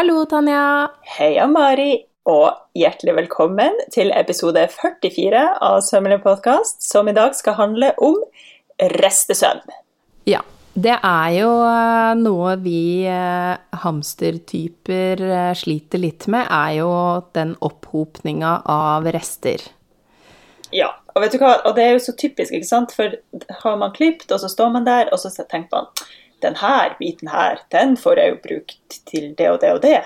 Hallo, Tanja. Heia, Mari, og hjertelig velkommen til episode 44 av Sømmelig podkast, som i dag skal handle om restesøvn. Ja, det er jo eh, noe vi eh, hamstertyper eh, sliter litt med, er jo den opphopninga av rester. Ja, og vet du hva, og det er jo så typisk, ikke sant, for har man klipt, og så står man der, og så tenker man denne biten her, den får jeg jo brukt til det og det og det.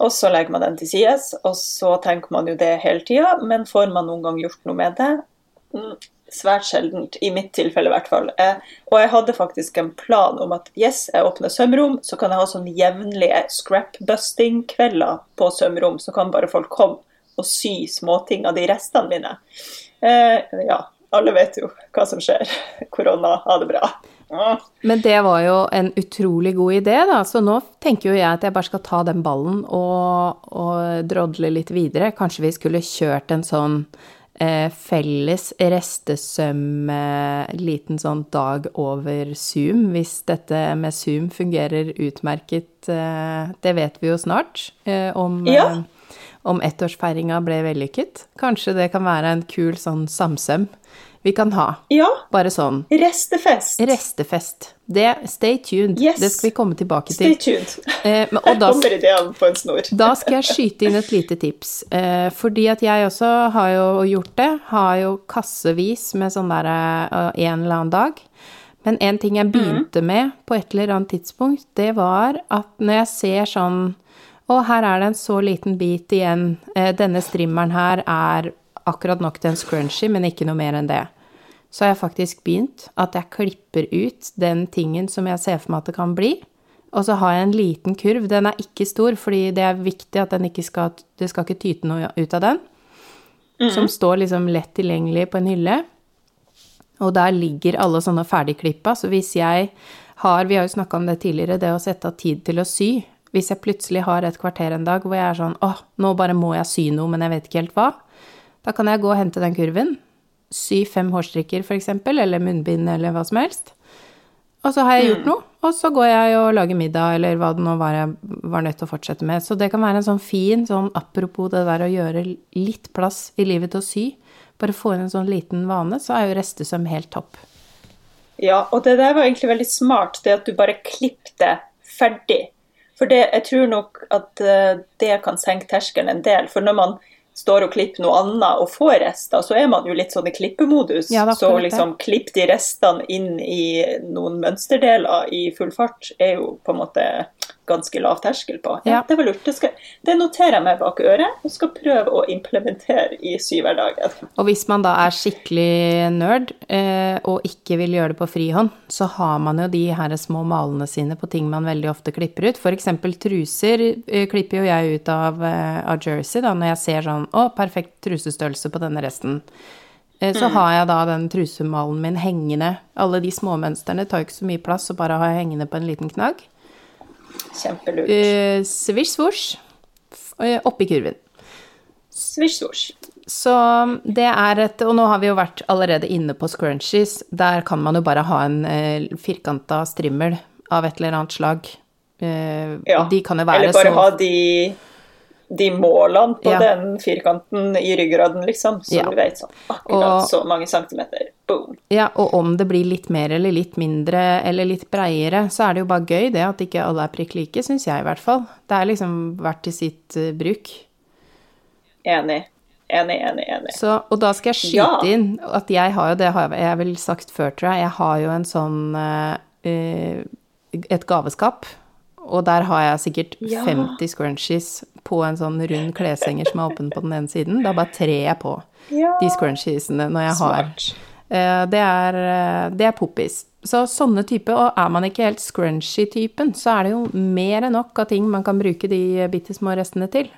Og så legger man den til sides, og så tenker man jo det hele tida, men får man noen gang gjort noe med det? Mm, svært sjeldent, i mitt tilfelle i hvert fall. Eh, og jeg hadde faktisk en plan om at yes, jeg åpner sømrom, så kan jeg ha sånn jevnlige scrapbusting-kvelder på sømrom, så kan bare folk komme og sy småting av de restene mine. Eh, ja, alle vet jo hva som skjer. Korona, ha det bra. Men det var jo en utrolig god idé, da. Så nå tenker jo jeg at jeg bare skal ta den ballen og, og drodle litt videre. Kanskje vi skulle kjørt en sånn eh, felles restesøm, eh, liten sånn dag over Zoom, hvis dette med Zoom fungerer utmerket. Eh, det vet vi jo snart. Eh, om, ja. Eh, om ettårsfeiringa ble vellykket. Kanskje det kan være en kul sånn samsøm vi kan ha. Ja. Bare sånn. Restefest. Restefest. Det, stay tuned. Yes. Det skal vi komme tilbake til. Stay tuned. Eh, men, og da, kommer ideen på en snor. da skal jeg skyte inn et lite tips. Eh, fordi at jeg også har jo gjort det. Har jo kassevis med sånn derre uh, en eller annen dag. Men en ting jeg begynte med på et eller annet tidspunkt, det var at når jeg ser sånn Å, her er det en så liten bit igjen. Eh, denne strimmeren her er akkurat nok til en scrunchie, men ikke noe mer enn det. Så har jeg faktisk begynt at jeg klipper ut den tingen som jeg ser for meg at det kan bli. Og så har jeg en liten kurv. Den er ikke stor, fordi det er viktig at skal Det skal ikke tyte noe ut av den. Mm. Som står liksom lett tilgjengelig på en hylle. Og der ligger alle sånne ferdigklippa. Så hvis jeg har Vi har jo snakka om det tidligere, det å sette av tid til å sy. Hvis jeg plutselig har et kvarter en dag hvor jeg er sånn åh, nå bare må jeg sy noe, men jeg vet ikke helt hva. Da kan jeg gå og hente den kurven, sy fem hårstrikker f.eks., eller munnbind eller hva som helst. Og så har jeg gjort noe, og så går jeg og lager middag, eller hva det nå var jeg var nødt til å fortsette med. Så det kan være en sånn fin sånn apropos det der å gjøre litt plass i livet til å sy. Bare få inn en sånn liten vane, så er jo restesøm helt topp. Ja, og det der var egentlig veldig smart, det at du bare klippte ferdig. For det, jeg tror nok at uh, det kan senke terskelen en del. For når man står og klipper noe annet og får rester, så er man jo litt sånn i klippemodus. Ja, så liksom klipp de restene inn i noen mønsterdeler i full fart er jo på en måte ganske lav terskel på. Ja, Ja. Det var lurt. Det, skal, det noterer jeg meg bak øret og skal prøve å implementere i syvhverdagen. Og hvis man da er skikkelig nerd eh, og ikke vil gjøre det på frihånd, så har man jo de her små malene sine på ting man veldig ofte klipper ut. Eksempel truser eh, klipper jo jeg ut av, eh, av jersey da, når jeg ser sånn å, perfekt trusestørrelse på denne resten. Så så har jeg da den trusemalen min hengende. Alle de småmønstrene tar jo ikke så mye plass, så bare har jeg hengende på en liten knagg. Kjempelurt. Uh, Svisj, svosj, eh, oppi kurven. Svisj, svosj. Så det er et Og nå har vi jo vært allerede inne på scrunchies. Der kan man jo bare ha en eh, firkanta strimmel av et eller annet slag. Eh, Ja. De kan jo være Eller bare så ha de, de målene på Ja. den firkanten i ryggraden, liksom. Så Ja. du vet sånn akkurat Og- så mange centimeter. Boom. Ja, og om det blir litt mer eller litt mindre eller litt breiere, så er det jo bare gøy det at ikke alle er prikk like, syns jeg i hvert fall. Det er liksom vært til sitt uh, bruk. Enig. Enig, enig, enig. Så, og da skal jeg skyte Ja. inn at jeg har jo, det har jeg, jeg vel sagt før, tror jeg, jeg har jo en sånn eh, et gaveskap, og der har jeg sikkert Ja. 50 scrunchies på en sånn rund kleshenger som er åpen på den ene siden. Da bare trer jeg på Ja, de scrunchiesene når jeg har smart. har Det er, eh, det er poppis. Så sånne type, og er man ikke helt scrunchy-typen, så er det jo mer enn nok av ting man kan bruke de bitte små restene til.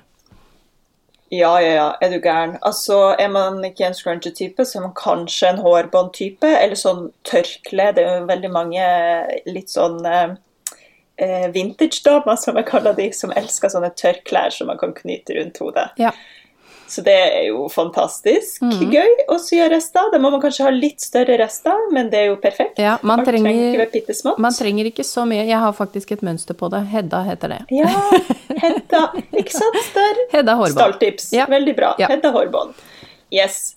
Ja, ja, ja, er du gæren. Altså, er man ikke en scrunchy-type, så er man kanskje en hårbånd-type, eller sånn tørkle. Det er jo veldig mange litt sånn eh, vintage-damer, som jeg kaller de, som elsker sånne tørrklær som man kan knyte rundt hodet. Ja. Så det er jo fantastisk mm. gøy å sy rester. Da må man kanskje ha litt større rester, men det er jo perfekt. Ja, man trenger trenger, man trenger ikke så mye. Jeg har faktisk et mønster på det. Hedda heter det. Ja, Hedda. Ikke sant? Der. Hedda Hårbånd. Stalltips. Ja. Veldig bra. Ja. Hedda Hårbånd. Yes.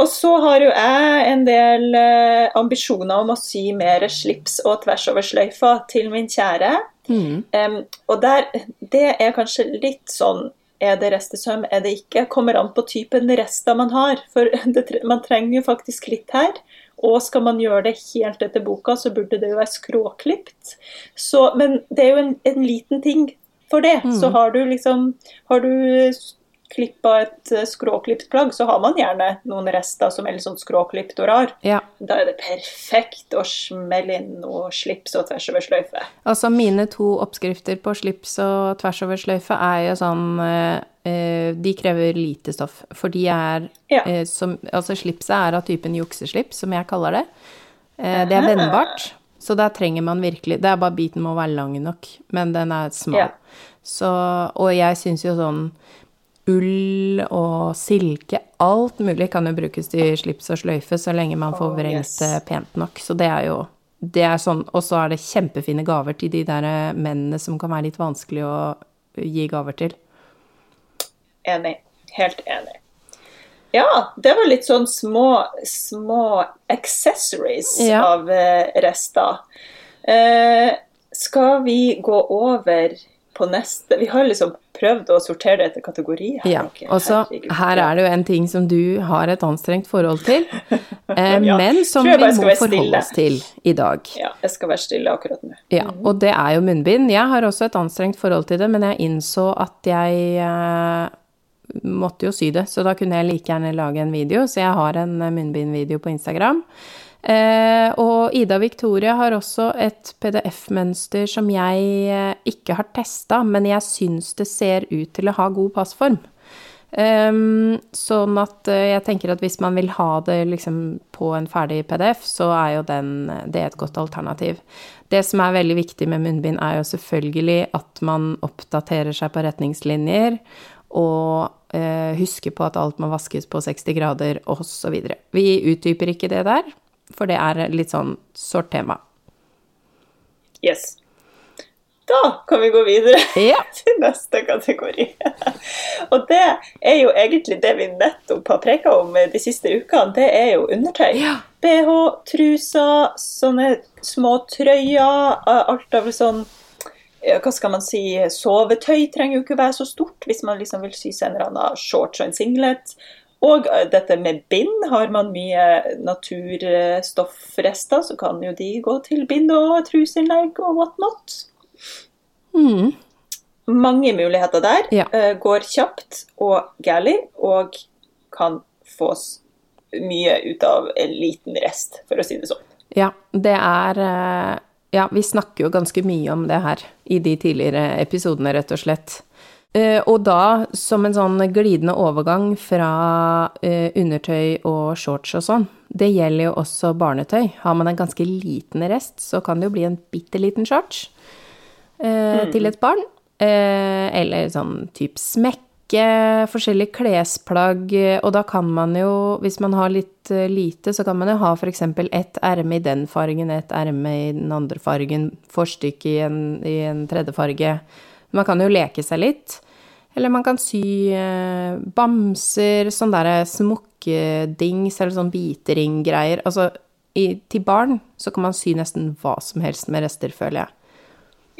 Og så har jo jeg en del eh, ambisjoner om å sy mer slips og tversoversløyfer til min kjære. Mm. Um, og der, det er kanskje litt sånn er det restesøm, er det ikke? Kommer an på typen rester man har. For det, man trenger jo faktisk litt her. Og skal man gjøre det helt etter boka, så burde det jo være skråklipt. Så, men det er jo en, en liten ting for det. Så har du liksom Har du klippa et eh, skråklipt plagg, så har man gjerne noen rester som er litt sånn skråklipt og rar. Ja. Da er det perfekt å smelle inn noe slips og tvers over sløyfe. Altså mine to oppskrifter på slips og tvers over sløyfe er jo sånn eh, eh, De krever lite stoff, for de er Ja. eh, som Altså slipset er av typen jukseslips, som jeg kaller det. Eh, det er vennbart, så der trenger man virkelig Det er bare biten må være lang nok, men den er smal. Ja. Så Og jeg syns jo sånn ull og silke, alt mulig kan jo brukes til slips og sløyfe så lenge man får Oh, vrengt yes. pent nok. Så det er jo det er sånn, Og så er det kjempefine gaver til de der eh, mennene som kan være litt vanskelig å gi gaver til. Enig. Helt enig. Ja, det var litt sånn små, små accessories Ja. av eh, rester. Eh, skal vi gå over på neste Vi har liksom prøvd å sortere det etter kategori. her, Ja, og så her er det jo en ting som du har et anstrengt forhold til, eh, Ja, men som vi må forholde oss til i dag. Ja, jeg skal være stille akkurat nå. Ja, og det er jo munnbind. Jeg har også et anstrengt forhold til det, men jeg innså at jeg eh, måtte jo sy det, så da kunne jeg like gjerne lage en video, så jeg har en munnbindvideo på Instagram. Eh, og Ida Victoria har også et PDF-mønster som jeg eh, ikke har testa, men jeg syns det ser ut til å ha god passform. Um, sånn at eh, jeg tenker at hvis man vil ha det liksom på en ferdig PDF, så er jo den, det et godt alternativ. Det som er veldig viktig med munnbind, er jo selvfølgelig at man oppdaterer seg på retningslinjer, og uh, husker på at alt må vaskes på 60 grader, osv. Vi utdyper ikke det der, for det er litt sånn sårt tema. Yes. Da kan vi gå videre Ja. til neste kategori. Og det er jo egentlig det vi nettopp har preka om de siste ukene. Det er jo undertøy. Ja. BH, truser, sånne små trøyer. Alt av sånn hva skal man si, sovetøy trenger jo ikke være så stort hvis man liksom vil sy seg en eller annen shorts og en singlet. Og eh, dette med bind, har man mye naturstoffrester, så kan jo de gå til bind og truseinnlegg og whatnot. Mm. Mange muligheter der. Ja. eh, Går kjapt og gærlig, og kan fås mye ut av en liten rest, for å si det sånn. Ja, det er eh, Ja, vi snakker jo ganske mye om det her i de tidligere episodene, rett og slett. Eh, Og da som en sånn glidende overgang fra eh, undertøy og shorts og sånn. Det gjelder jo også barnetøy. Har man en ganske liten rest, så kan det jo bli en bitte liten shorts eh, til et barn. Eh, eller sånn type smekke, forskjellige klesplagg. Og da kan man jo, hvis man har litt lite, så kan man jo ha f.eks. ett erme i den fargen, ett erme i den andre fargen, forstykke i en, i en tredje farge. Man kan jo leke seg litt. Eller man kan sy eh, bamser, sånn derre smokkedings eller sånn biteringgreier. Altså, i, til barn så kan man sy nesten hva som helst med rester, føler jeg.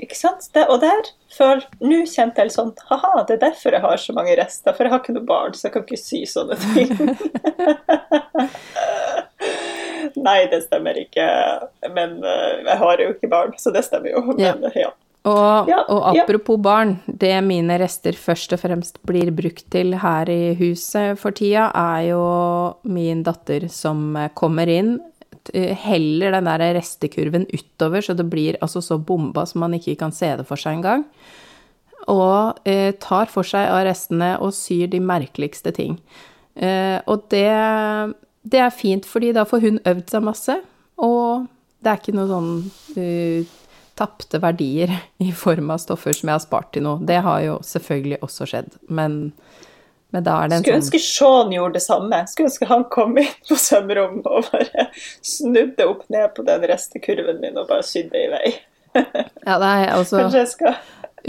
Ikke sant? Det, og der føl, Nå kjente jeg sånn Haha, det er derfor jeg har så mange rester. For jeg har ikke noe barn, så jeg kan ikke sy sånne ting. Nei, det stemmer ikke. Men eh, jeg har jo ikke barn, så det stemmer jo. Men Ja. ja. Og, Ja, og ja. apropos barn, det mine rester først og fremst blir brukt til her i huset for tida, er jo min datter som kommer inn, heller den der restekurven utover, så det blir altså så bomba som man ikke kan se det for seg engang. Og eh, tar for seg av restene og syr de merkeligste ting. Eh, og det, det er fint, fordi da får hun øvd seg masse, og det er ikke noe sånn uh, tapte verdier i form av stoffer som jeg har spart til nå. Det har jo selvfølgelig også skjedd, men Men da er det en Skulle sånn ønske Sean gjorde det samme. Skulle ønske han kom inn på sømrommet og bare snudde opp ned på den restekurven min og bare sydde i vei. Ja, det er altså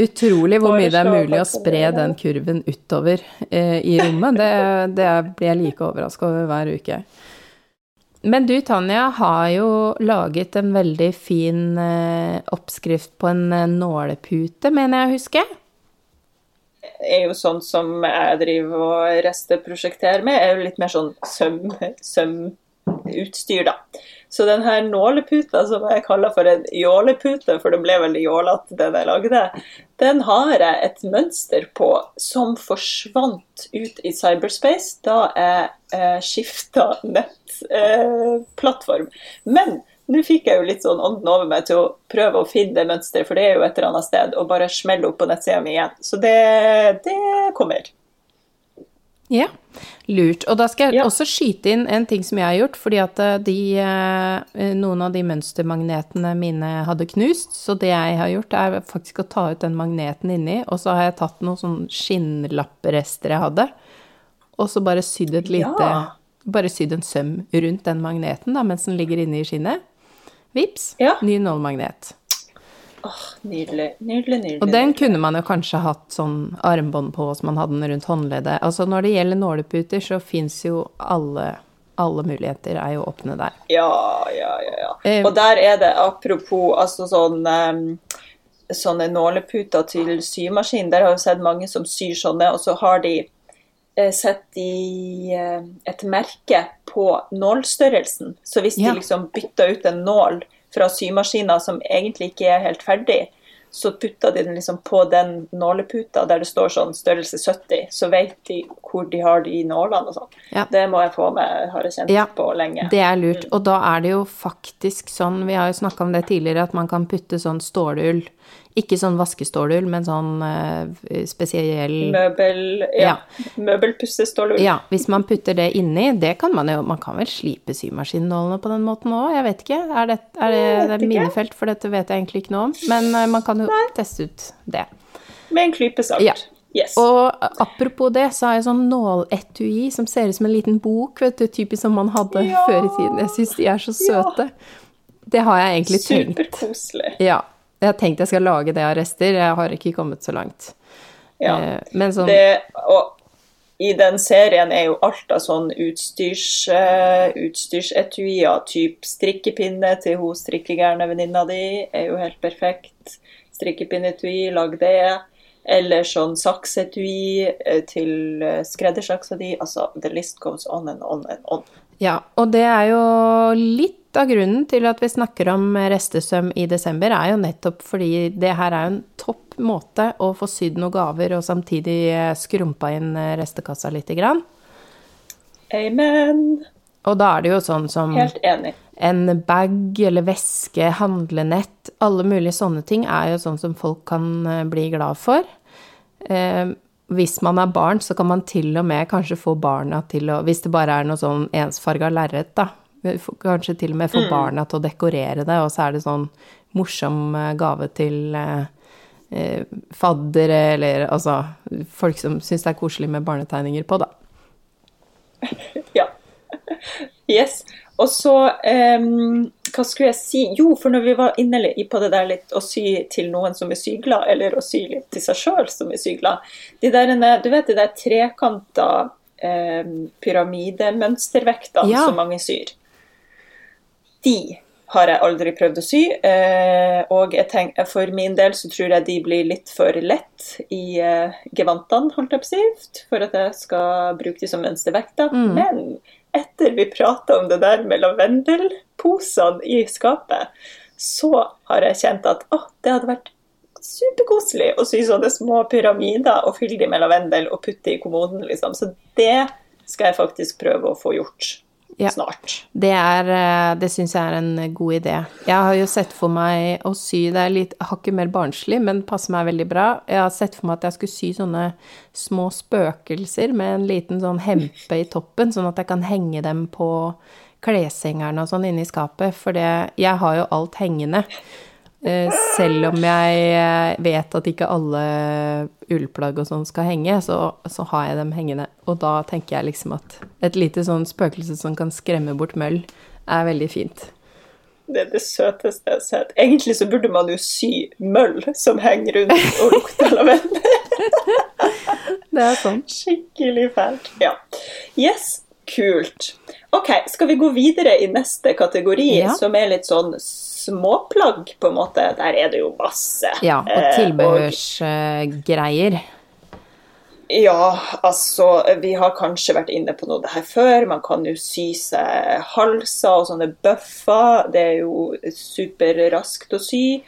utrolig hvor mye det er mulig å spre den kurven utover eh, i rommet. Det, det blir jeg like overraska over hver uke. Men du, Tanja, har jo laget en veldig fin eh, oppskrift på en eh, nålepute, mener jeg å huske. er jo sånn som jeg driver og resteprosjekterer med, er jo litt mer sånn søm, sømutstyr, da. Så den her nåleputa som jeg kaller for en jålepute, for det ble veldig jålete den jeg lagde, den har jeg et mønster på som forsvant ut i cyberspace da jeg eh, skifta nettplattform. Men nå fikk jeg jo litt sånn ånden over meg til å prøve å finne det mønsteret, for det er jo et eller annet sted, og bare smelle opp på nettsida mi igjen. Så det, det kommer. Ja, lurt. Og da skal jeg Ja. også skyte inn en ting som jeg har gjort, fordi at eh, de, eh, noen av de mønstermagnetene mine hadde knust, så det jeg har gjort er faktisk å ta ut den magneten inni, og så har jeg tatt noen sånn skinnlapprester jeg hadde, og så bare sydd et lite, Ja. bare sydd en søm rundt den magneten da, mens den ligger inne i skinnet. Vips, Ja. ny nålmagnet. Åh, nydelig, nydelig, nydelig. Og den kunne man jo kanskje hatt sånn armbånd på hvis man hadde den rundt håndleddet. Altså når det gjelder nåleputer, så fins jo alle, alle muligheter er jo åpne der. Ja, ja, ja. ja. Eh, Og der er det apropos altså sånn um, sånne nåleputer til symaskin. Der har jeg sett mange som syr sånne, og så har de eh, sett i eh, et merke på nålstørrelsen. Så hvis Ja. de liksom bytter ut en nål fra symaskiner som egentlig ikke er helt ferdig, så putter de den liksom på den nåleputa der det står sånn størrelse 70, så vet de hvor de har de nålene og sånn. Ja. Det må jeg få med, har jeg kjent Ja, på lenge. Det er lurt. Og da er det jo faktisk sånn, vi har jo snakka om det tidligere, at man kan putte sånn stålull Ikke sånn vaskestålull, men sånn uh, spesiell Møbel, ja. Møbelpussestål. Ja, hvis man putter det inni, det kan man jo Man kan vel slipe symaskinnålene på den måten òg, jeg vet ikke. Er det, er det, det er minefelt, for dette vet jeg egentlig ikke noe om. Men uh, man kan jo teste ut det. Med en klype salt. Ja. Yes. Og apropos det, så har jeg sånn nåletui som ser ut som en liten bok, vet du, typisk som man hadde Ja. før i tiden. Jeg syns de er så Ja. søte. Det har jeg egentlig tenkt. Superkoselig. Ja. Jeg har tenkt jeg skal lage det av rester. Jeg har ikke kommet så langt. Ja. Eh, Men sånn Det, og i den serien er jo alt av sånn utstyrs, uh, utstyrsetuier, typ strikkepinne til hun strikkegærne venninna di, er jo helt perfekt. Strikkepinneetui, lag det. Eller sånn saksetui eh, til skreddersaksa di. Altså, the list goes on and on and on. Ja, og det er jo litt av grunnen til at vi snakker om restesøm i desember, er jo nettopp fordi det her er en topp måte å få sydd noen gaver og samtidig eh, skrumpa inn eh, restekassa lite grann. Amen. Og da er det jo sånn som Helt enig. en bag eller veske, handlenett, alle mulige sånne ting er jo sånn som folk kan eh, bli glad for. Hvis man er barn, så kan man til og med kanskje få barna til å Hvis det bare er noe sånn ensfarga lerret, da. Kanskje til og med få barna til å dekorere det, og så er det sånn morsom eh, gave til eh, eh, faddere eller altså folk som syns det er koselig med barnetegninger på, da. Ja. Yes. Og så em, Hva skulle jeg si? Jo, for når vi var inne på det der litt å sy til noen som er syglad, eller å sy litt til seg sjøl som er syglad de der, Du vet de der trekanta eh, pyramidemønstervektene Ja. som mange syr? De har jeg aldri prøvd å sy. Eh, og jeg tenk, for min del så tror jeg de blir litt for lett i eh, gevantene, holdt jeg på å si, for at jeg skal bruke de som mønstervekter. Mm. Men etter vi prata om det der med lavendelposene i skapet, så har jeg kjent at å, det hadde vært superkoselig å sy sånne små pyramider og fylle de med lavendel og putte i kommoden, liksom. Så det skal jeg faktisk prøve å få gjort Ja. snart. Det, er, eh, det syns jeg er en god idé. Jeg har jo sett for meg å sy Det er litt hakket mer barnslig, men passer meg veldig bra. Jeg har sett for meg at jeg skulle sy sånne små spøkelser med en liten sånn hempe i toppen, sånn at jeg kan henge dem på kleshengeren og sånn inne i skapet. For det, jeg har jo alt hengende. Eh, selv om jeg eh, vet at ikke alle ullplagg og sånn skal henge, så, så, har jeg dem hengende. Og da tenker jeg liksom at et lite sånn spøkelse som kan skremme bort møll, er veldig fint. Det er det søteste jeg har sett. Egentlig så burde man jo sy møll som henger rundt og lukter lavendel. det er sånn. Skikkelig fælt. Ja. Yes, kult. Ok, skal vi gå videre i neste kategori, ja. som er litt sånn småplagg, på en måte. Der er det jo masse. Ja, og eh, tilbehørsgreier. Eh, ja, altså Vi har kanskje vært inne på noe det her før. Man kan jo sy seg halser og sånne bøffer. Det er jo superraskt å sy.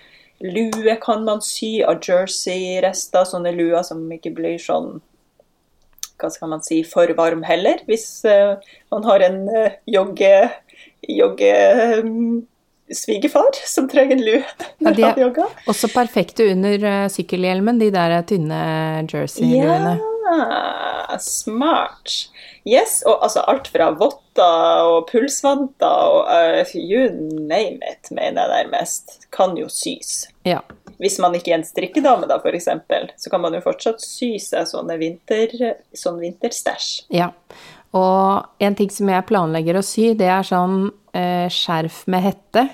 Lue kan man sy av jersey-rester, sånne luer som ikke blir sånn hva skal man si, for varm heller. Hvis uh, man har en uh, jogge, jogge um, svigerfar som trenger en lue. Ja, de er også perfekte under uh, sykkelhjelmen, de der tynne jersey-luene. Ja, smart. Yes, og altså alt fra votter og pulsvanter og uh, you name it, mener jeg nærmest, kan jo sys. Ja. Hvis man ikke er en strikkedame, da, f.eks., så kan man jo fortsatt sy seg sånne vinter, sånn vinterstæsj. Ja. Og en ting som jeg planlegger å sy, det er sånn eh, skjerf med hette.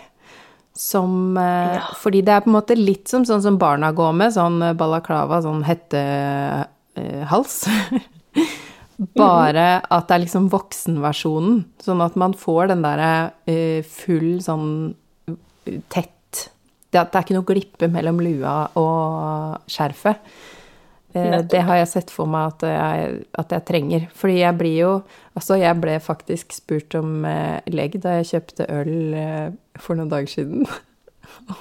Som eh, ja. Fordi det er på en måte litt som sånn som barna går med, sånn balaklava, sånn hettehals. Eh, Bare at det er liksom voksenversjonen, sånn at man får den derre eh, full sånn tett det, er ikke noe glippe mellom lua og skjerfet. Eh, det har jeg sett for meg at jeg, at jeg, trenger. Fordi jeg blir jo Altså, jeg ble faktisk spurt om eh, legg da jeg kjøpte øl eh, for noen dager siden.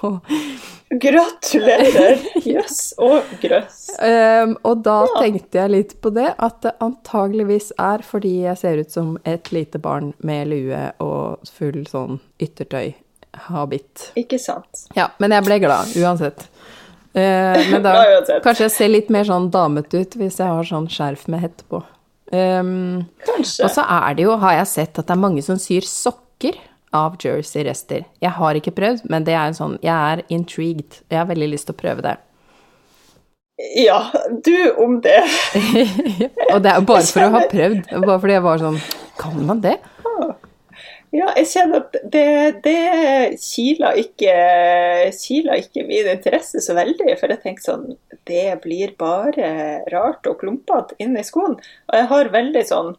Gratulerer! Jøss yes, og grøss. Um, og da ja. tenkte jeg litt på det, at det antageligvis er fordi jeg ser ut som et lite barn med lue og full sånn yttertøy-habit. Ikke sant. Ja, men jeg ble glad uansett. Eh, men da kanskje jeg ser litt mer sånn damete ut hvis jeg har sånn skjerf med hette på. Um, kanskje. Og så er det jo, har jeg sett, at det er mange som syr sokker av jersey-rester. Jeg har ikke prøvd, men det er en sånn Jeg er intrigued. Jeg har veldig lyst til å prøve det. Ja, du om det. og det er bare for å ha prøvd. Bare fordi jeg var sånn Kan man det? Ja, jeg kjenner at det, det kiler ikke, ikke min interesse så veldig. For jeg tenker sånn Det blir bare rart og klumpete inni skoen. Og jeg har veldig sånn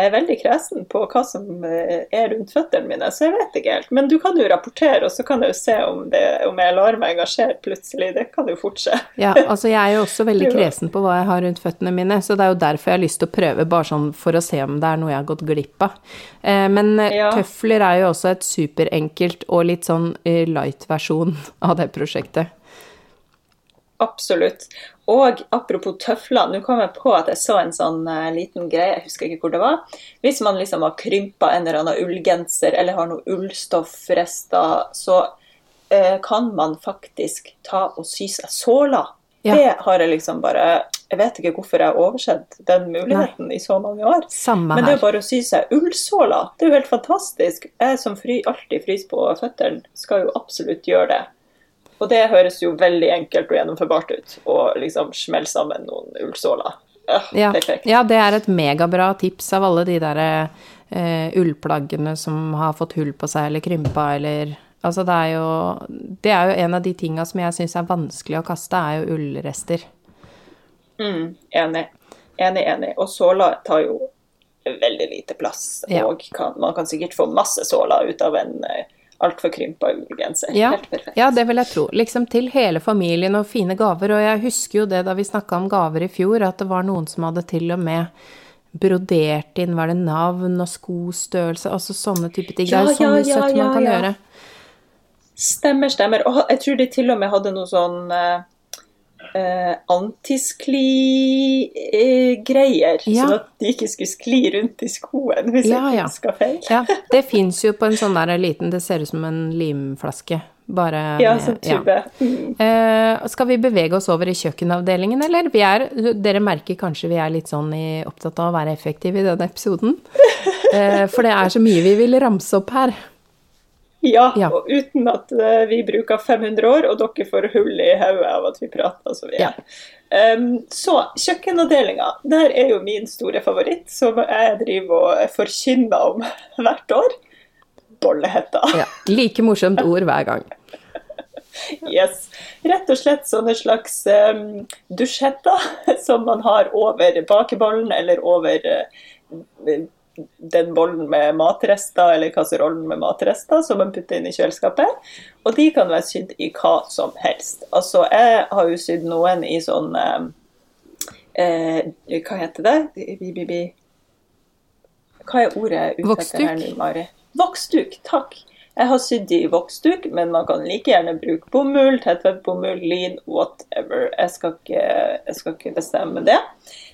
jeg er veldig kresen på hva som eh, er rundt føttene mine, så jeg vet ikke helt. Men du kan jo rapportere, og så kan jeg jo se om, det, om jeg lar meg engasjere plutselig. Det kan jo fort skje. Ja, altså jeg er jo også veldig kresen på hva jeg har rundt føttene mine, så det er jo derfor jeg har lyst til å prøve, bare sånn for å se om det er noe jeg har gått glipp av. Eh, men eh, ja. tøfler er jo også et superenkelt og litt sånn light versjon av det prosjektet. Absolutt. Og apropos tøfler, nå kom jeg på at jeg så en sånn uh, liten greie, jeg husker ikke hvor det var. Hvis man liksom har krympa en eller annen ullgenser eller har noen ullstoffrester, så uh, kan man faktisk ta og sy seg såler. Ja. Det har jeg liksom bare Jeg vet ikke hvorfor jeg har oversett den muligheten Nei. i så mange år. Samme Men det er bare å sy seg ullsåler. Det er jo helt fantastisk. Jeg som fry, alltid fryser på føttene, skal jo absolutt gjøre det. Og det høres jo veldig enkelt og gjennomførbart ut, å liksom smelle sammen noen ullsåler. Ja, ja, det er et megabra tips av alle de der uh, ullplaggene som har fått hull på seg eller krympa eller Altså, det er jo Det er jo en av de tinga som jeg syns er vanskelig å kaste, er jo ullrester. Mm, enig. Enig, enig. Og såler tar jo veldig lite plass. Ja. Og kan, man kan sikkert få masse såler ut av en uh, altfor krympa ullgenser. Ja, Helt perfekt. Ja, det vil jeg tro. Liksom til hele familien og fine gaver. Og jeg husker jo det da vi snakka om gaver i fjor, at det var noen som hadde til og med brodert inn, var det navn og skostørrelse, altså sånne type ting. Ja, det er jo sånne ja, ja, man kan gjøre. Stemmer, stemmer. Og jeg tror de til og med hadde noe sånn uh, eh, antiskli-greier, ja. sånn at de ikke skulle skli rundt i skoen hvis ja, jeg husker feil. ja, det fins jo på en sånn der liten Det ser ut som en limflaske. Bare Ja, som tube. Ja. Mm. Eh, skal vi bevege oss over i kjøkkenavdelingen, eller? Vi er, dere merker kanskje vi er litt sånn i, opptatt av å være effektive i denne episoden. Eh, for det er så mye vi vil ramse opp her. Ja, Ja. og uten at eh, vi bruker 500 år, og dere får hull i hodet av at vi prater som vi Ja. er. Um, så kjøkkenavdelinga, der er jo min store favoritt, som jeg driver og forkynner om hvert år. Bollehetta. Ja. Like morsomt ord hver gang. Yes. Rett og slett sånne slags um, dusjhetter som man har over bakebollen eller over eh, den bollen med matrester eller kasserollen med matrester som man putter inn i kjøleskapet. Og de kan være sydd i hva som helst. Altså, jeg har jo sydd noen i sånn eh, eh, Hva heter det? Bi, bi, bi. Hva er ordet jeg er ute etter her nå, Mari? Voksduk, takk. Jeg har sydd i voksduk, men man kan like gjerne bruke bomull, tettvettbomull, lin, whatever. Jeg skal ikke, jeg skal ikke bestemme det.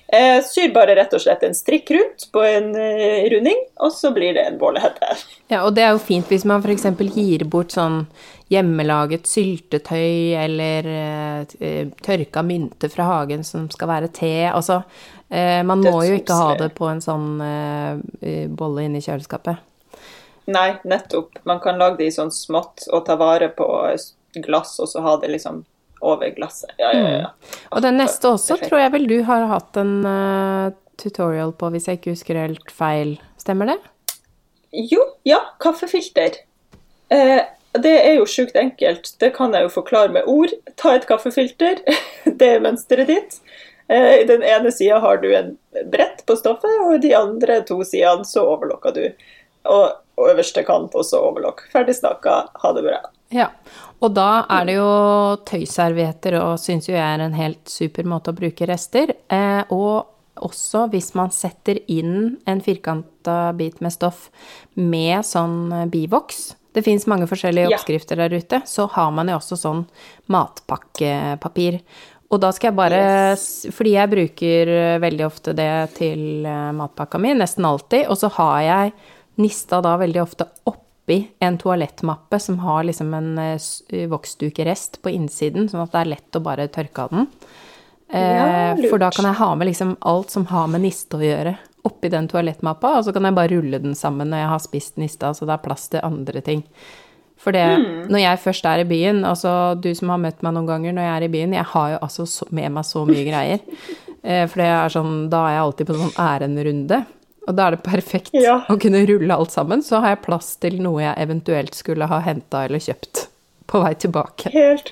Jeg syr bare rett og slett en strikk rundt på en eh, runding, og så blir det en bålehette. Ja, og det er jo fint hvis man f.eks. gir bort sånn hjemmelaget syltetøy eller eh, tørka mynte fra hagen som skal være te. Altså, eh, man må jo ikke ha det på en sånn eh, bolle i kjøleskapet. Nei, nettopp. Man kan lage det i sånn smått og ta vare på glass, og så ha det liksom over glasset. Ja, ja, ja. Og den neste også tror jeg vel du har hatt en uh, tutorial på, hvis jeg ikke husker helt feil. Stemmer det? Jo, ja, kaffefilter. Eh, det er jo sjukt enkelt. Det kan jeg jo forklare med ord. Ta et kaffefilter. Det er mønsteret ditt. Eh, I den ene sida har du en brett på stoffet, og i de andre to sidene så overlokker du. Og øverste kant også overlokk. Ferdig snakka. Ha det bra. Ja. Og da er det jo tøyservietter, og syns jo jeg er en helt super måte å bruke rester. Eh, og også hvis man setter inn en firkanta bit med stoff med sånn eh, bivoks. Det fins mange forskjellige oppskrifter der ute. Så har man jo også sånn matpakkepapir. Og da skal jeg bare yes. Fordi jeg bruker eh, veldig ofte det til eh, matpakka mi, nesten alltid. Og så har jeg nista da veldig ofte oppi en toalettmappe som har liksom en eh, voksdukerest på innsiden, sånn at det er lett å bare tørke av den. Ja, Eh, for da kan jeg ha med liksom alt som har med niste å gjøre, oppi den toalettmappa, og så kan jeg bare rulle den sammen når jeg har spist nista, så det er plass til andre ting. For det, mm. når jeg først er i byen, altså du som har møtt meg noen ganger når jeg er i byen, jeg har jo altså med meg så mye greier. Eh, for det er sånn, da er jeg alltid på sånn ærendrunde. Og da er det perfekt Ja. å kunne rulle alt sammen, så har jeg plass til noe jeg eventuelt skulle ha henta eller kjøpt på vei tilbake. Helt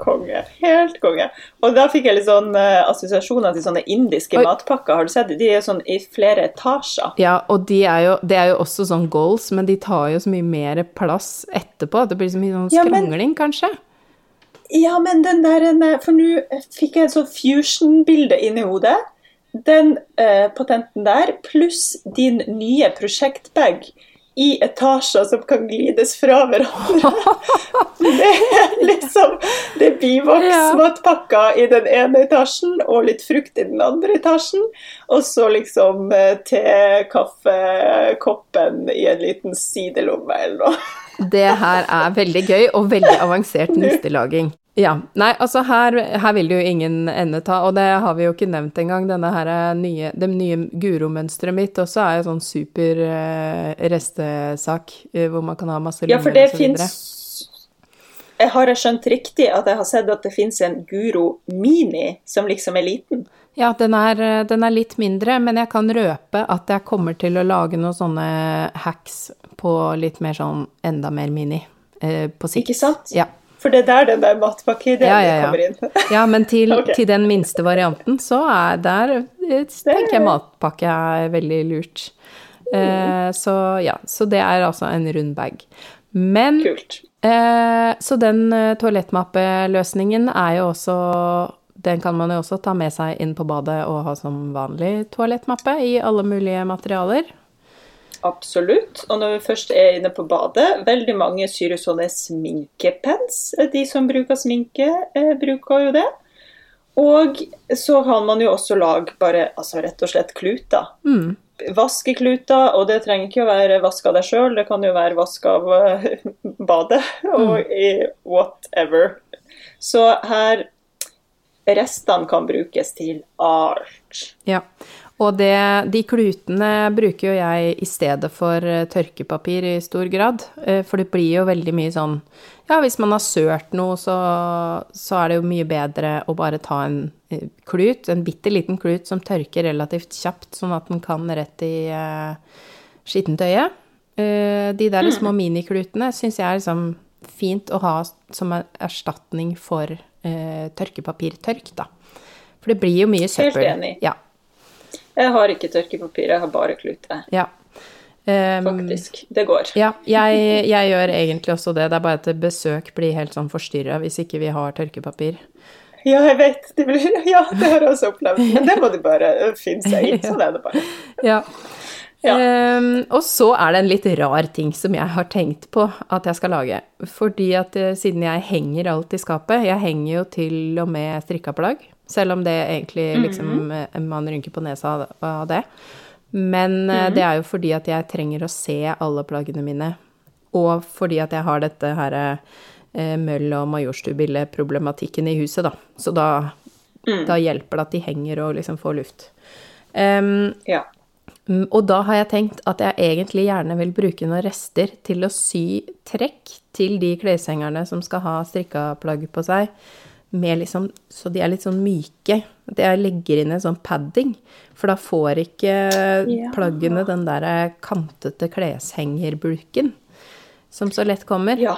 konge. Helt konge. Og da fikk jeg litt sånn uh, assosiasjoner til sånne indiske Oi. matpakker. Har du sett? De er sånn i flere etasjer. Ja, og de er jo, det er jo også sånn goals, men de tar jo så mye mer plass etterpå. Det blir så mye sånn Ja, men- kanskje. Ja, men den der For nå fikk jeg et sånn fusion-bilde inni hodet. Den eh, patenten der, pluss din nye prosjektbag i etasjer som kan glides fra hverandre. Det er liksom Det er Ja. i den ene etasjen og litt frukt i den andre etasjen. Og så liksom eh, te-kaffekoppen i en liten sidelomme eller noe. Det her er veldig gøy og veldig avansert nistelaging. Ja. Nei, altså her, her vil det jo ingen ende ta, og det har vi jo ikke nevnt engang. Denne her er nye, det nye Guro-mønsteret mitt også er jo sånn super eh, restesak, eh, hvor man kan ha masse Ja, for det fins jeg Har jeg skjønt riktig at jeg har sett at det fins en Guro Mini som liksom er liten? Ja, den er, eh, den er litt mindre, men jeg kan røpe at jeg kommer til å lage noen sånne hacks på litt mer sånn enda mer mini eh, på sikt. Ikke sant? Ja. For det er der den der matpakkeideen Ja, ja, ja. kommer inn. Ja, men til, okay. til den minste varianten, så er der eh, tenker jeg matpakke er veldig lurt. Eh, så ja, så det er altså en rund bag. Men Kult. eh, Så den eh, toalettmappeløsningen er jo også Den kan man jo også ta med seg inn på badet og ha som vanlig toalettmappe i alle mulige materialer. Absolutt. Og når vi først er inne på badet, veldig mange syr jo sånne sminkepens. De som bruker sminke, eh, bruker jo det. Og så kan man jo også lage bare altså rett og slett kluter. Mm. Vaskekluter, og det trenger ikke å være vask av deg sjøl, det kan jo være vask av eh, badet og i whatever. Så her Restene kan brukes til alt. Ja. Og det, de klutene bruker jo jeg i stedet for eh, tørkepapir i stor grad. Eh, for det blir jo veldig mye sånn Ja, hvis man har sølt noe, så, så er det jo mye bedre å bare ta en eh, klut, en bitte liten klut som tørker relativt kjapt, sånn at den kan rett i uh, skittentøyet. Uh, de der små miniklutene syns jeg er liksom fint å ha som en erstatning for uh, tørkepapirtørk, da. For det blir jo mye søppel. Helt enig. Ja. Jeg har ikke tørkepapir, jeg har bare klute. Ja. Um, Faktisk. Det går. Ja, jeg, jeg, gjør egentlig også det. Det er bare at besøk blir helt sånn forstyrra hvis ikke vi har tørkepapir. Ja, jeg vet. Det blir, ja, det har jeg også opplevd. Men det må de bare finne seg i. Sånn er det bare. Ja. Ja. Um, og så er det en litt rar ting som jeg har tenkt på at jeg skal lage. Fordi at uh, siden jeg henger alt i skapet Jeg henger jo til og med strikka plagg. Selv om det egentlig liksom mm -hmm. Man rynker på nesa av det. Men mm -hmm. det er jo fordi at jeg trenger å se alle plaggene mine. Og fordi at jeg har dette her eh, møll- og majorstubille-problematikken i huset, da. Så da, mm. da, hjelper det at de henger og liksom får luft. Um, ja. Og da har jeg tenkt at jeg egentlig gjerne vil bruke noen rester til å sy trekk til de kleshengerne som skal ha strikka plagg på seg liksom, så de er litt sånn myke. At jeg legger inn en sånn padding. For da får ikke ja. plaggene den der kantete kleshengerbulken som så lett kommer. Ja.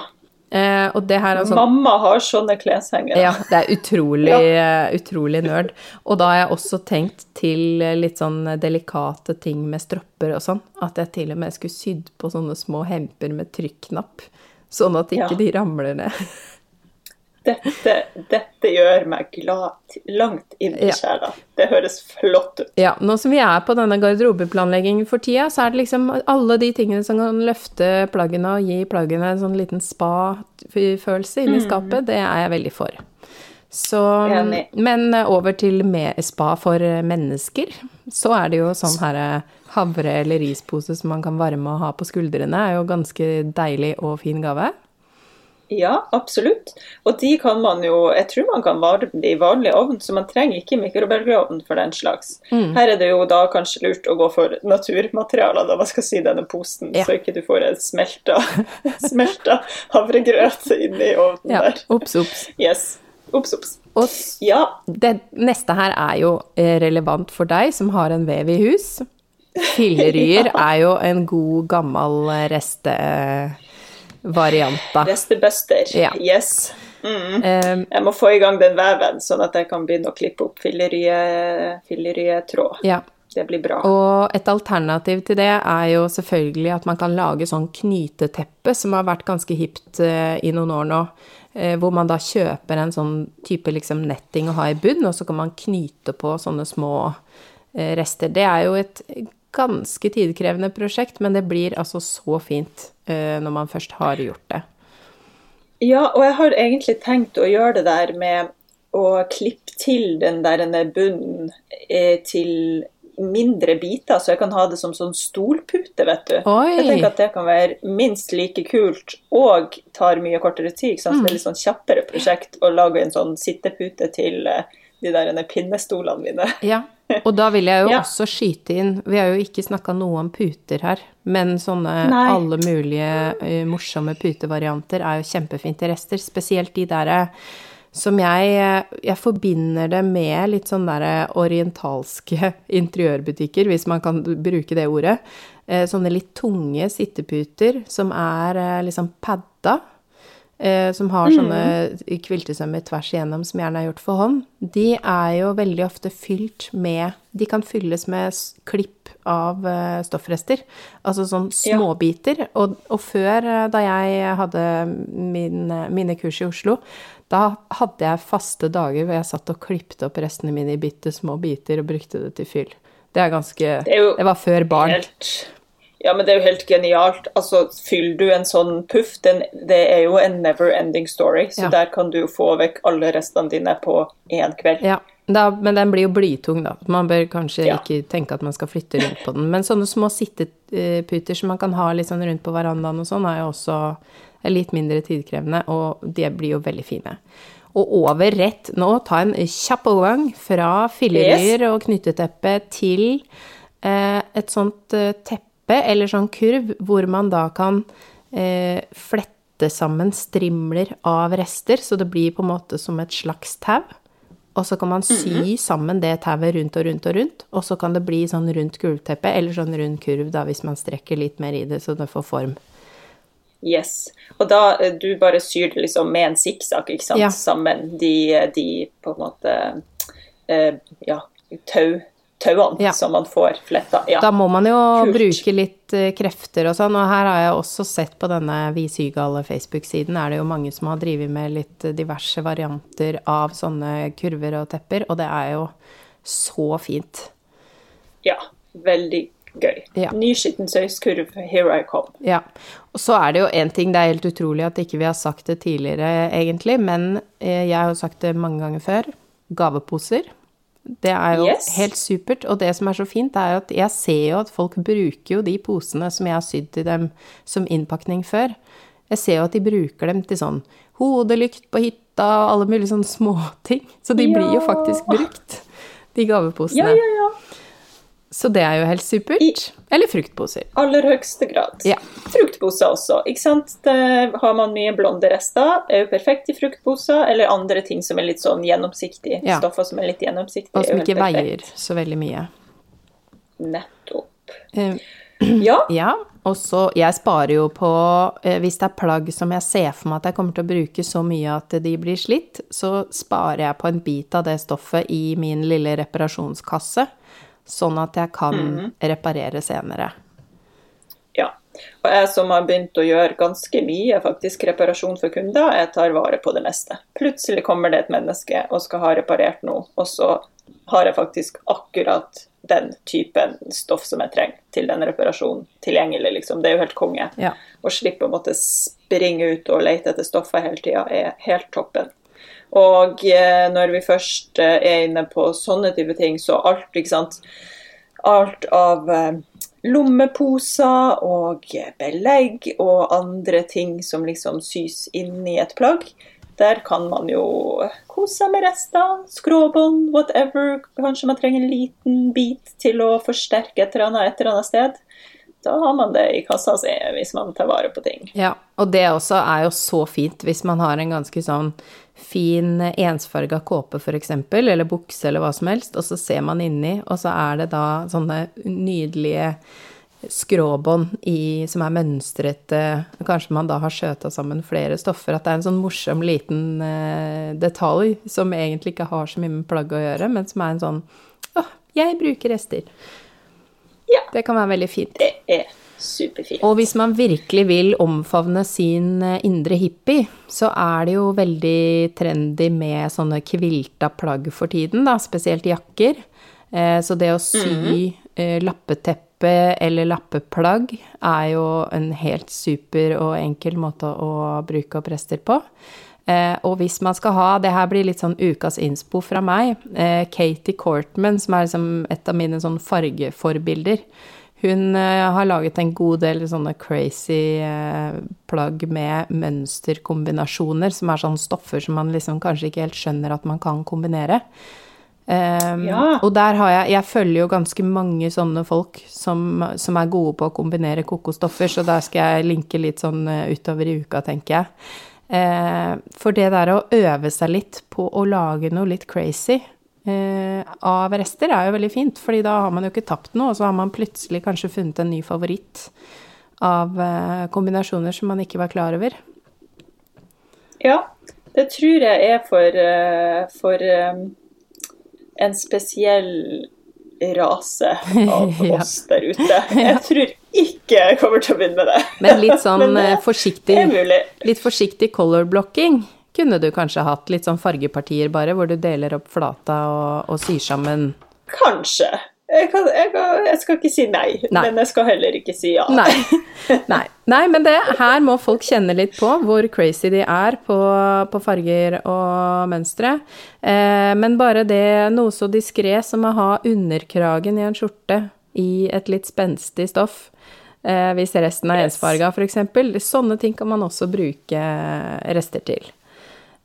Eh, og det her er sånn Mamma har sånne kleshengere. Ja, det er utrolig, ja. utrolig nerd. Og da har jeg også tenkt til litt sånn delikate ting med stropper og sånn. At jeg til og med skulle sydd på sånne små hemper med trykknapp. Sånn at ikke ja. de ramler ned. Dette, dette, gjør meg glad langt inn i sjela. Det høres flott ut. Ja, nå som vi er på denne garderobeplanleggingen for tida, så er det liksom alle de tingene som kan løfte plaggene og gi plaggene en sånn liten spa-følelse inni mm. skapet, det er jeg veldig for. Så, men over til spa for mennesker, så er det jo sånn her havre- eller rispose som man kan varme og ha på skuldrene, er jo ganske deilig og fin gave. Ja, absolutt. Og de kan man jo Jeg tror man kan varme i vanlig ovn, så man trenger ikke mikrobølgeovn for den slags. Mm. Her er det jo da kanskje lurt å gå for naturmaterialer, da man skal si, denne posen, ja. så ikke du får en smelta, smelta havregrøt inni ovnen ja. der. Ops, ops. Yes. Ops, ops. Og ja. det neste her er jo eh, relevant for deg som har en vev i hus. Filleryer ja. er jo en god, gammel reste varianter. Restebuster. Ja. Yes. Mm. Um, jeg må få i gang den veven, sånn at jeg kan begynne å klippe opp fillerietråd. Ja. Det blir bra. Og et alternativ til det er jo selvfølgelig at man kan lage sånn knyteteppe, som har vært ganske hipt uh, i noen år nå. Uh, hvor man da kjøper en sånn type liksom netting å ha i bunn, og så kan man knyte på sånne små uh, rester. Det er jo et ganske tidkrevende prosjekt, men det blir altså så fint uh, når man først har gjort det. Ja, og jeg har egentlig tenkt å gjøre det der med å klippe til den der bunnen eh, til mindre biter, så jeg kan ha det som sånn stolpute, vet du. Oi. Jeg tenker at det kan være minst like kult og tar mye kortere tid. Så det er litt sånn kjappere prosjekt å lage en sånn sittepute til uh, de der pinnestolene mine. Ja, og da vil jeg jo ja. også skyte inn Vi har jo ikke snakka noe om puter her, men sånne Nei. alle mulige uh, morsomme putevarianter er jo kjempefint i rester. Spesielt de derre uh, som jeg eh, Jeg forbinder det med litt sånn derre orientalske interiørbutikker, hvis man kan bruke det ordet. Sånne litt tunge sitteputer som er liksom padda eh, som har sånne mm. kviltesømmer tvers igjennom, som gjerne er gjort for hånd, de er jo veldig ofte fylt med De kan fylles med klipp av eh, stoffrester, altså sånn småbiter. Og, og, før, eh, da jeg hadde min, mine kurs i Oslo, da hadde jeg faste dager hvor jeg satt og klipte opp restene mine i bitte små biter og brukte det til fyll. Det er ganske Det, er det var før barn. Helt ja, men det er jo helt genialt. Altså, Fyller du en sånn puff, den, det er jo en never ending story. Så ja. der kan du jo få vekk alle restene dine på én kveld. Ja, da, men den blir jo blytung, da. Man bør kanskje ja. ikke tenke at man skal flytte rundt på den. Men sånne små sitteputer som man kan ha litt sånn rundt på verandaen og sånn, er jo også litt mindre tidkrevende, og de blir jo veldig fine. Og over rett nå, ta en kjapp overgang fra filleryer og knytteteppe til eh, et sånt eh, teppe eller sånn kurv hvor man da kan eh, flette sammen strimler av rester, så det blir på en måte som et slags tau. Og så kan man sy sammen det tauet rundt og rundt og rundt, og så kan det bli sånn rundt gulvteppe, eller sånn rund kurv da, hvis man strekker litt mer i det, så det får form. Yes. Og da eh, du bare syr det liksom med en sikksakk, ikke sant, Ja. sammen de, de på en måte eh, ja, tau, tauene Ja. som man får fletta. Ja. Da må man jo Kult. bruke litt eh, krefter og sånn, og her har jeg også sett på denne Vi sygale Facebook-siden, er det jo mange som har drevet med litt diverse varianter av sånne kurver og tepper, og det er jo så fint. ja. Veldig gøy. Ja. Ny skittentøyskurv, here I come. Ja. Og så er det jo én ting, det er helt utrolig at ikke vi har sagt det tidligere, egentlig, men eh, jeg har jo sagt det mange ganger før. Gaveposer. Det er jo Yes. helt supert. Og det som er så fint, er at jeg ser jo at folk bruker jo de posene som jeg har sydd til dem som innpakning før. Jeg ser jo at de bruker dem til sånn hodelykt på hytta og alle mulige sånne småting. Så de blir jo faktisk brukt, de gaveposene. Ja, ja, ja. Så det er jo helt supert. I- Eller fruktposer. Aller høyeste grad. Ja. Fruktposer også, ikke sant. Det har man mye blonde rester, er jo perfekt i fruktposer, eller andre ting som er litt sånn gjennomsiktige. Ja. Stoffer som er litt gjennomsiktige. Og som ikke veier så veldig mye. Nettopp. Uh, Ja, Ja, og så Jeg sparer jo på eh, Hvis det er plagg som jeg ser for meg at jeg kommer til å bruke så mye at de blir slitt, så sparer jeg på en bit av det stoffet i min lille reparasjonskasse, sånn at jeg kan reparere senere. ja. Og jeg som har begynt å gjøre ganske mye faktisk reparasjon for kunder, jeg tar vare på det meste. Plutselig kommer det et menneske og skal ha reparert noe, og så har jeg faktisk akkurat den typen stoff som jeg trenger til den reparasjonen tilgjengelig, liksom. Det er jo helt konge. Ja. Å slippe å måtte springe ut og lete etter stoffer hele tida er helt toppen. Og eh, når vi først eh, er inne på sånne type ting, så alt, ikke sant Alt av eh, lommeposer og belegg og andre ting som liksom sys inn i et plagg. Der kan man jo kose seg med rester, skråbånd, whatever. Kanskje man trenger en liten bit til å forsterke et eller annet et eller annet sted. Da har man det i kassa si hvis man tar vare på ting. Ja, og det også er jo så fint hvis man har en ganske sånn fin ensfarga kåpe f.eks., eller bukse eller hva som helst, og så ser man inni, og så er det da sånne nydelige skråbånd i, som er mønstrete, kanskje man da har skjøta sammen flere stoffer, at det er en sånn morsom liten eh, detalj som egentlig ikke har så mye med plagget å gjøre, men som er en sånn Å, jeg bruker rester. Ja. Det kan være veldig fint. Det er superfint. Og hvis man virkelig vil omfavne sin eh, indre hippie, så er det jo veldig trendy med sånne kvilta plagg for tiden, da, spesielt jakker. Eh, Så det å sy eh, lappeteppe eller lappeplagg er jo en helt super og enkel måte å bruke opp rester på. Eh, og hvis man skal ha Det her blir litt sånn ukas innspo fra meg. Eh, Katie Cortman, som er liksom et av mine sånn fargeforbilder. Hun eh, har laget en god del sånne crazy eh, plagg med mønsterkombinasjoner, som er sånne stoffer som man liksom kanskje ikke helt skjønner at man kan kombinere. Um, Ja. Og der har jeg Jeg følger jo ganske mange sånne folk som, som er gode på å kombinere kokostoffer, så der skal jeg linke litt sånn eh, utover i uka, tenker jeg. Uh, for det der å øve seg litt på å lage noe litt crazy av rester er jo veldig fint, fordi da har man jo ikke tapt noe, og så har man plutselig kanskje funnet en ny favoritt av eh, kombinasjoner som man ikke var klar over. Ja, det tror jeg er for, eh, for eh, en spesiell rase av Ja. oss der ute. Jeg tror ikke jeg kommer til å begynne med det. Men litt sånn Men eh, forsiktig. Litt forsiktig color blocking kunne du kanskje hatt. Litt sånn fargepartier bare, hvor du deler opp flata og, og syr sammen. Kanskje. Jeg, kan, jeg, kan, jeg skal ikke si nei, Nei. men jeg skal heller ikke si ja. Nei. Nei. Nei, men det, her må folk kjenne litt på hvor crazy de er på, på farger og mønstre. Eh, men bare det, noe så diskré som å ha underkragen i en skjorte i et litt spenstig stoff, eh, hvis resten er Yes. ensfarga f.eks., sånne ting kan man også bruke rester til.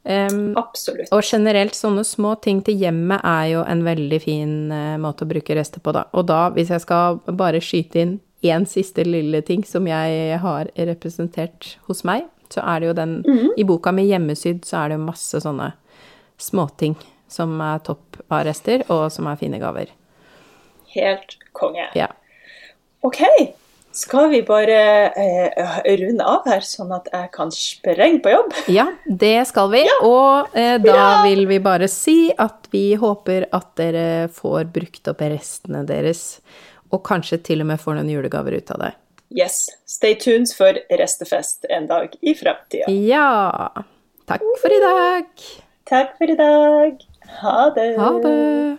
Um, Absolutt. og generelt sånne små ting til hjemmet er jo en veldig fin uh, måte å bruke rester på, da. Og da, hvis jeg skal bare skyte inn én siste lille ting som jeg har representert hos meg, så er det jo den I boka mi 'Hjemmesydd' så er det jo masse sånne småting som er topp av rester, og som er fine gaver. Helt konge. Ja. OK, skal vi bare eh, runde av her, sånn at jeg kan sprenge på jobb? Ja, det skal vi. Og eh, da Ja! vil vi bare si at vi håper at dere får brukt opp restene deres, og kanskje til og med får noen julegaver ut av det. Yes. Stay tuned for restefest en dag i framtida. Ja. Takk for i dag. Takk for i dag. Ha det. Ha det.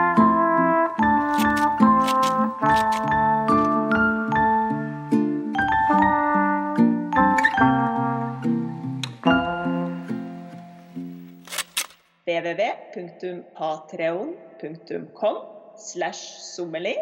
www.patreon.com slash sommeli.